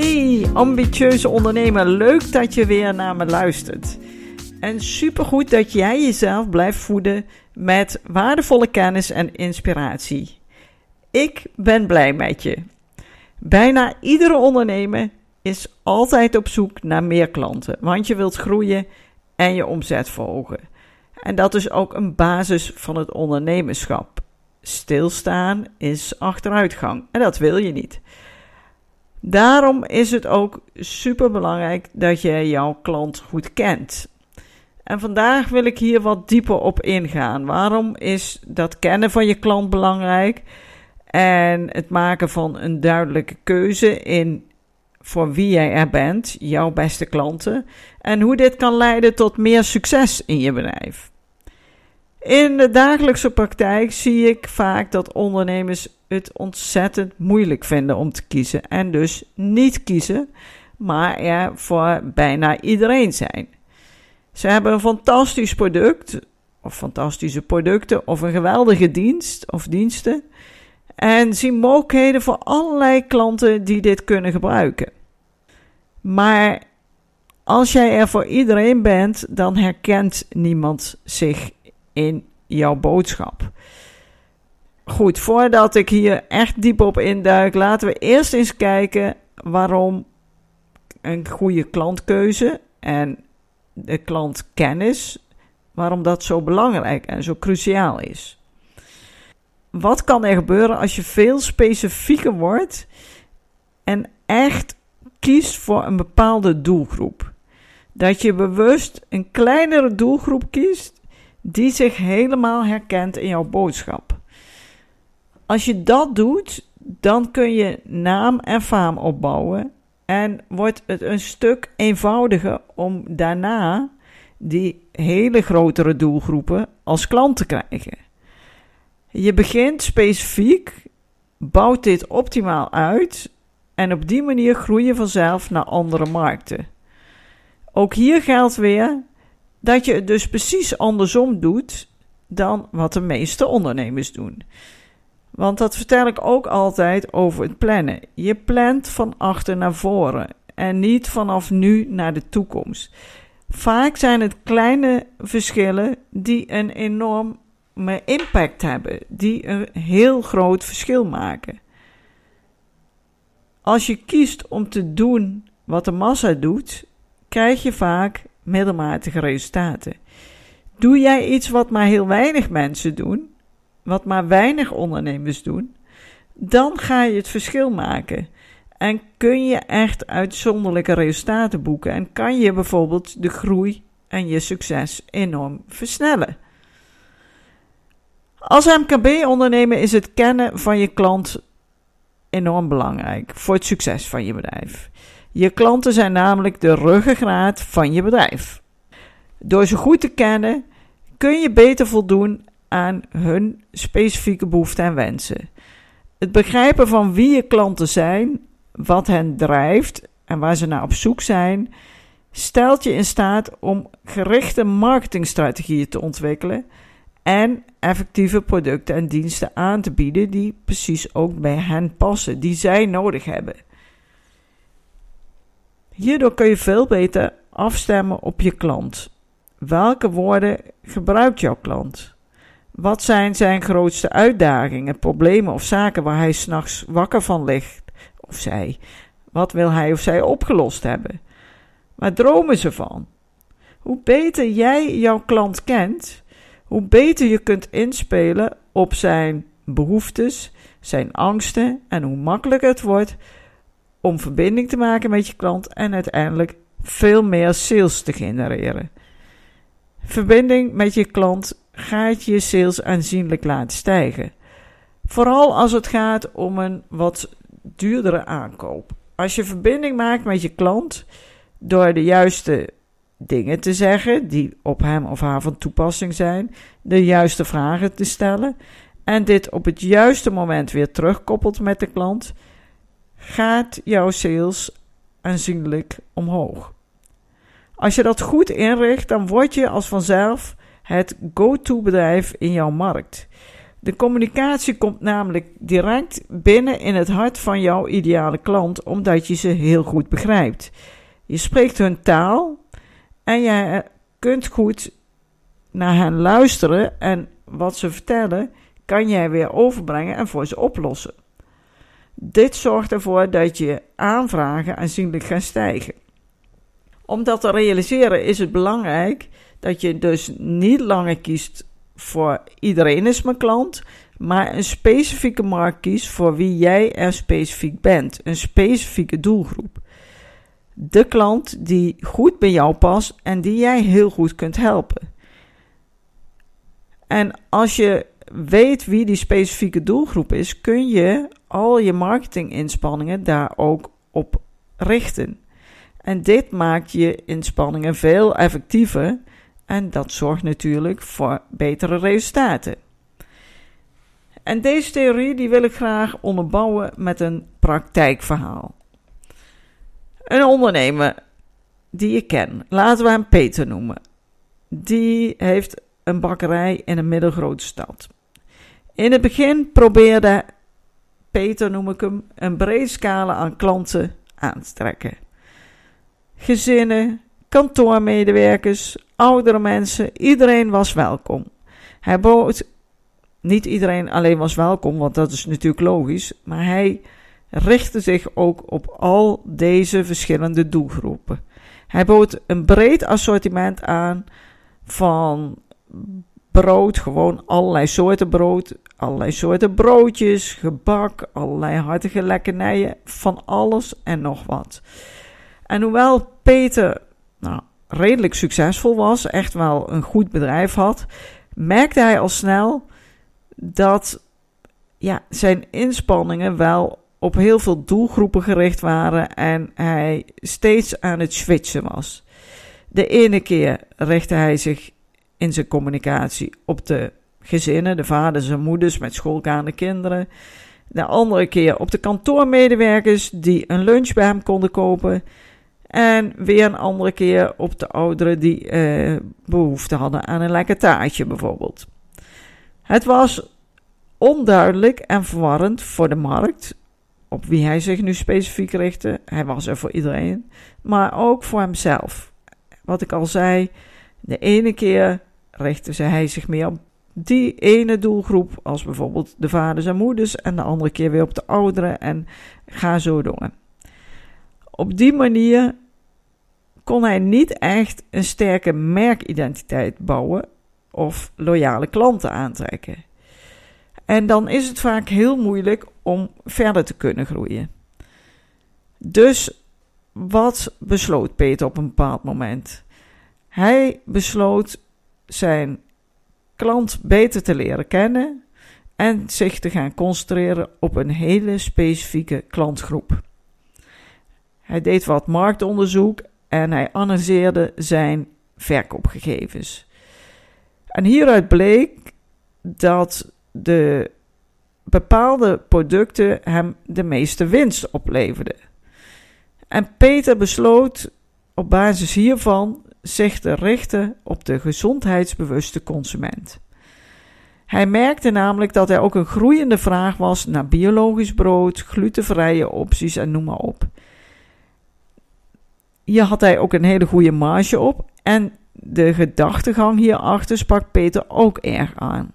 Hey, ambitieuze ondernemer, leuk dat je weer naar me luistert. En supergoed dat jij jezelf blijft voeden met waardevolle kennis en inspiratie. Ik ben blij met je. Bijna iedere ondernemer is altijd op zoek naar meer klanten, want je wilt groeien en je omzet verhogen. En dat is ook een basis van het ondernemerschap. Stilstaan is achteruitgang en dat wil je niet. Daarom is het ook super belangrijk dat je jouw klant goed kent. En vandaag wil ik hier wat dieper op ingaan. Waarom is dat kennen van je klant belangrijk? En het maken van een duidelijke keuze in voor wie jij er bent, jouw beste klanten. En hoe dit kan leiden tot meer succes in je bedrijf. In de dagelijkse praktijk zie ik vaak dat ondernemers het ontzettend moeilijk vinden om te kiezen en dus niet kiezen, maar er voor bijna iedereen zijn. Ze hebben een fantastisch product, of fantastische producten, of een geweldige dienst of diensten, en zien mogelijkheden voor allerlei klanten die dit kunnen gebruiken. Maar als jij er voor iedereen bent, dan herkent niemand zich in jouw boodschap. Goed, voordat ik hier echt diep op induik, laten we eerst eens kijken waarom een goede klantkeuze en de klantkennis, waarom dat zo belangrijk en zo cruciaal is. Wat kan er gebeuren als je veel specifieker wordt en echt kiest voor een bepaalde doelgroep? Dat je bewust een kleinere doelgroep kiest die zich helemaal herkent in jouw boodschap. Als je dat doet, dan kun je naam en faam opbouwen en wordt het een stuk eenvoudiger om daarna die hele grotere doelgroepen als klant te krijgen. Je begint specifiek, bouwt dit optimaal uit en op die manier groei je vanzelf naar andere markten. Ook hier geldt weer dat je het dus precies andersom doet dan wat de meeste ondernemers doen. Want dat vertel ik ook altijd over het plannen. Je plant van achter naar voren en niet vanaf nu naar de toekomst. Vaak zijn het kleine verschillen die een enorme impact hebben, die een heel groot verschil maken. Als je kiest om te doen wat de massa doet, krijg je vaak middelmatige resultaten. Doe jij iets wat maar heel weinig mensen doen, wat maar weinig ondernemers doen, dan ga je het verschil maken. En kun je echt uitzonderlijke resultaten boeken en kan je bijvoorbeeld de groei en je succes enorm versnellen. Als MKB-ondernemer is het kennen van je klant enorm belangrijk voor het succes van je bedrijf. Je klanten zijn namelijk de ruggengraat van je bedrijf. Door ze goed te kennen kun je beter voldoen aan hun specifieke behoeften en wensen. Het begrijpen van wie je klanten zijn, wat hen drijft en waar ze naar op zoek zijn, stelt je in staat om gerichte marketingstrategieën te ontwikkelen en effectieve producten en diensten aan te bieden die precies ook bij hen passen, die zij nodig hebben. Hierdoor kun je veel beter afstemmen op je klant. Welke woorden gebruikt jouw klant? Wat zijn zijn grootste uitdagingen, problemen of zaken waar hij s'nachts wakker van ligt? Of zij? Wat wil hij of zij opgelost hebben? Waar dromen ze van? Hoe beter jij jouw klant kent, hoe beter je kunt inspelen op zijn behoeftes, zijn angsten en hoe makkelijker het wordt om verbinding te maken met je klant en uiteindelijk veel meer sales te genereren. Verbinding met je klant gaat je sales aanzienlijk laten stijgen. Vooral als het gaat om een wat duurdere aankoop. Als je verbinding maakt met je klant door de juiste dingen te zeggen die op hem of haar van toepassing zijn, de juiste vragen te stellen en dit op het juiste moment weer terugkoppelt met de klant, gaat jouw sales aanzienlijk omhoog. Als je dat goed inricht, dan word je als vanzelf het go-to bedrijf in jouw markt. De communicatie komt namelijk direct binnen in het hart van jouw ideale klant, omdat je ze heel goed begrijpt. Je spreekt hun taal en je kunt goed naar hen luisteren en wat ze vertellen kan jij weer overbrengen en voor ze oplossen. Dit zorgt ervoor dat je aanvragen aanzienlijk gaan stijgen. Om dat te realiseren is het belangrijk dat je dus niet langer kiest voor iedereen is mijn klant, maar een specifieke markt kiest voor wie jij er specifiek bent, een specifieke doelgroep. De klant die goed bij jou past en die jij heel goed kunt helpen. En als je weet wie die specifieke doelgroep is, kun je al je marketinginspanningen daar ook op richten. En dit maakt je inspanningen veel effectiever en dat zorgt natuurlijk voor betere resultaten. En deze theorie die wil ik graag onderbouwen met een praktijkverhaal. Een ondernemer die ik ken, laten we hem Peter noemen. Die heeft een bakkerij in een middelgrote stad. In het begin probeerde Peter, noem ik hem, een brede scala aan klanten aan te trekken. Gezinnen, kantoormedewerkers, oudere mensen, iedereen was welkom. Hij bood, niet iedereen alleen was welkom, want dat is natuurlijk logisch, maar hij richtte zich ook op al deze verschillende doelgroepen. Hij bood een breed assortiment aan van brood, gewoon allerlei soorten brood, allerlei soorten broodjes, gebak, allerlei hartige lekkernijen, van alles en nog wat. En hoewel Peter nou, redelijk succesvol was, echt wel een goed bedrijf had, merkte hij al snel dat ja, zijn inspanningen wel op heel veel doelgroepen gericht waren en hij steeds aan het switchen was. De ene keer richtte hij zich in zijn communicatie op de gezinnen, de vaders en moeders met schoolgaande kinderen. De andere keer op de kantoormedewerkers die een lunch bij hem konden kopen. En weer een andere keer op de ouderen die eh, behoefte hadden aan een lekker taartje bijvoorbeeld. Het was onduidelijk en verwarrend voor de markt op wie hij zich nu specifiek richtte. Hij was er voor iedereen, maar ook voor hemzelf. Wat ik al zei, de ene keer richtte hij zich meer op die ene doelgroep, als bijvoorbeeld de vaders en moeders, en de andere keer weer op de ouderen en ga zo door. Op die manier kon hij niet echt een sterke merkidentiteit bouwen of loyale klanten aantrekken. En dan is het vaak heel moeilijk om verder te kunnen groeien. Dus wat besloot Peter op een bepaald moment? Hij besloot zijn klant beter te leren kennen en zich te gaan concentreren op een hele specifieke klantgroep. Hij deed wat marktonderzoek en hij analyseerde zijn verkoopgegevens. En hieruit bleek dat de bepaalde producten hem de meeste winst opleverden. En Peter besloot op basis hiervan zich te richten op de gezondheidsbewuste consument. Hij merkte namelijk dat er ook een groeiende vraag was naar biologisch brood, glutenvrije opties en noem maar op. Hier had hij ook een hele goede marge op en de gedachtegang hierachter sprak Peter ook erg aan.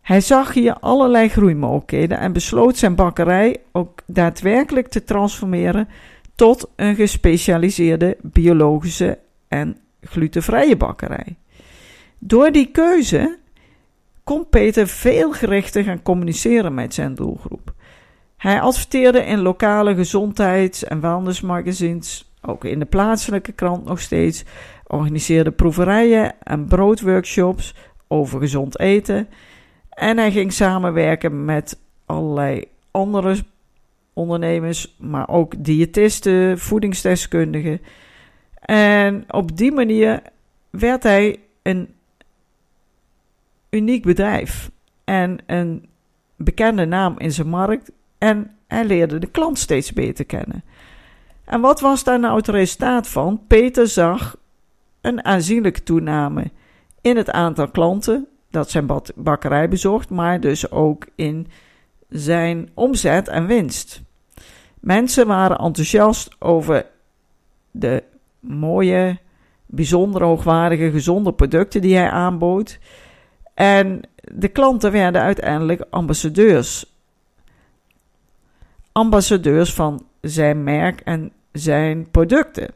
Hij zag hier allerlei groeimogelijkheden en besloot zijn bakkerij ook daadwerkelijk te transformeren tot een gespecialiseerde biologische en glutenvrije bakkerij. Door die keuze kon Peter veel gerichter gaan communiceren met zijn doelgroep. Hij adverteerde in lokale gezondheids- en wellnessmagazines, ook in de plaatselijke krant nog steeds, organiseerde proeverijen en broodworkshops over gezond eten. En hij ging samenwerken met allerlei andere ondernemers, maar ook diëtisten, voedingsdeskundigen. En op die manier werd hij een uniek bedrijf en een bekende naam in zijn markt. En hij leerde de klant steeds beter kennen. En wat was daar nou het resultaat van? Peter zag een aanzienlijke toename in het aantal klanten dat zijn bakkerij bezocht, maar dus ook in zijn omzet en winst. Mensen waren enthousiast over de mooie, bijzonder hoogwaardige, gezonde producten die hij aanbood. En de klanten werden uiteindelijk ambassadeurs. Ambassadeurs van zijn merk en zijn producten.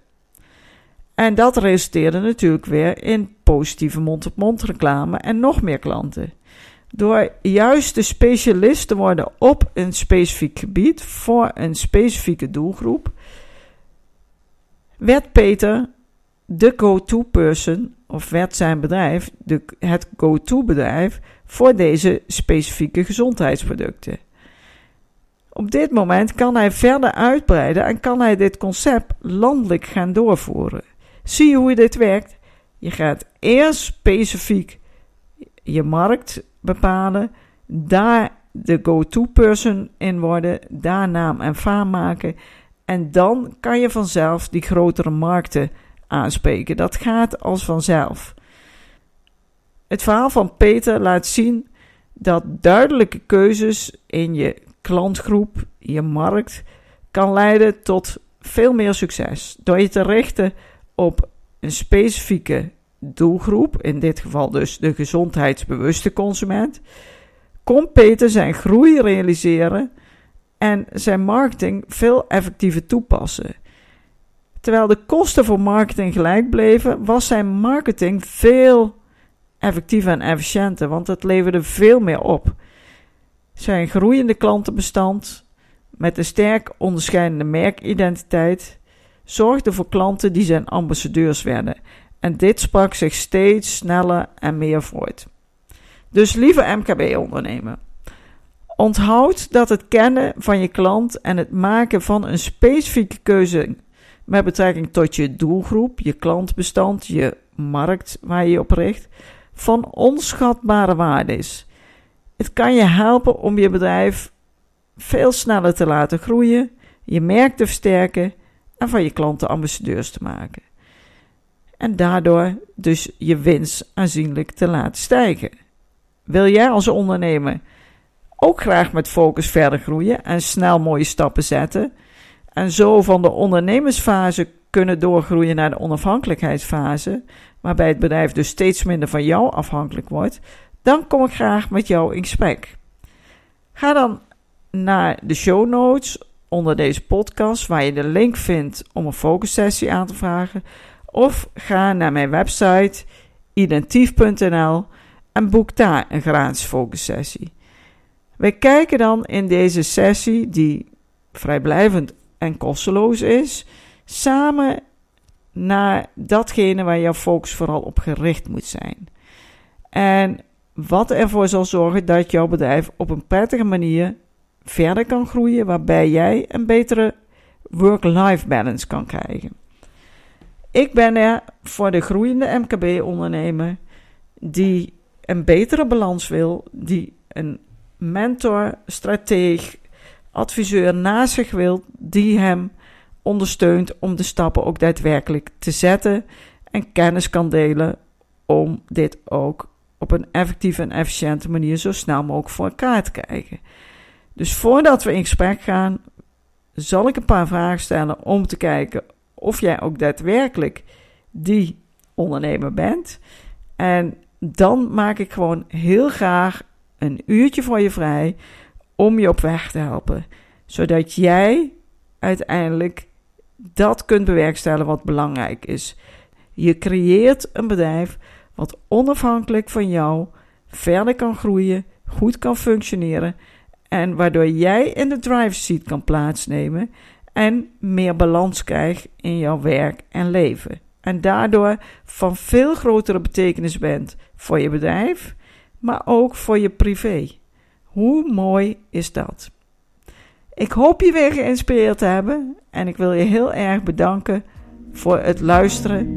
En dat resulteerde natuurlijk weer in positieve mond-op-mond reclame en nog meer klanten. Door juist de specialist te worden op een specifiek gebied voor een specifieke doelgroep, werd Peter de go-to person, of werd zijn bedrijf de, het go-to bedrijf voor deze specifieke gezondheidsproducten. Op dit moment kan hij verder uitbreiden en kan hij dit concept landelijk gaan doorvoeren. Zie je hoe dit werkt? Je gaat eerst specifiek je markt bepalen, daar de go-to person in worden, daar naam en faam maken en dan kan je vanzelf die grotere markten aanspreken. Dat gaat als vanzelf. Het verhaal van Peter laat zien dat duidelijke keuzes in je klantgroep, je markt, kan leiden tot veel meer succes. Door je te richten op een specifieke doelgroep, in dit geval dus de gezondheidsbewuste consument, kon Peter zijn groei realiseren en zijn marketing veel effectiever toepassen. Terwijl de kosten voor marketing gelijk bleven, was zijn marketing veel effectiever en efficiënter, want het leverde veel meer op. Zijn groeiende klantenbestand met een sterk onderscheidende merkidentiteit zorgde voor klanten die zijn ambassadeurs werden. En dit sprak zich steeds sneller en meer voort. Dus lieve MKB-ondernemer, onthoud dat het kennen van je klant en het maken van een specifieke keuze met betrekking tot je doelgroep, je klantbestand, je markt waar je je op richt, van onschatbare waarde is. Het kan je helpen om je bedrijf veel sneller te laten groeien, je merk te versterken en van je klanten ambassadeurs te maken. En daardoor dus je winst aanzienlijk te laten stijgen. Wil jij als ondernemer ook graag met focus verder groeien en snel mooie stappen zetten? En zo van de ondernemersfase kunnen doorgroeien naar de onafhankelijkheidsfase, waarbij het bedrijf dus steeds minder van jou afhankelijk wordt, dan kom ik graag met jou in gesprek. Ga dan naar de show notes onder deze podcast, waar je de link vindt om een focussessie aan te vragen. Of ga naar mijn website identief.nl en boek daar een gratis focussessie. Wij kijken dan in deze sessie, die vrijblijvend en kosteloos is, samen naar datgene waar jouw focus vooral op gericht moet zijn. En wat ervoor zal zorgen dat jouw bedrijf op een prettige manier verder kan groeien, waarbij jij een betere work-life balance kan krijgen. Ik ben er voor de groeiende MKB-ondernemer die een betere balans wil, die een mentor, strateeg, adviseur naast zich wil, die hem ondersteunt om de stappen ook daadwerkelijk te zetten en kennis kan delen om dit ook op een effectieve en efficiënte manier zo snel mogelijk voor elkaar te krijgen. Dus voordat we in gesprek gaan, zal ik een paar vragen stellen om te kijken of jij ook daadwerkelijk die ondernemer bent. En dan maak ik gewoon heel graag een uurtje voor je vrij om je op weg te helpen. Zodat jij uiteindelijk dat kunt bewerkstelligen wat belangrijk is. Je creëert een bedrijf wat onafhankelijk van jou verder kan groeien, goed kan functioneren en waardoor jij in de drive seat kan plaatsnemen en meer balans krijgt in jouw werk en leven. En daardoor van veel grotere betekenis bent voor je bedrijf, maar ook voor je privé. Hoe mooi is dat? Ik hoop je weer geïnspireerd te hebben en ik wil je heel erg bedanken voor het luisteren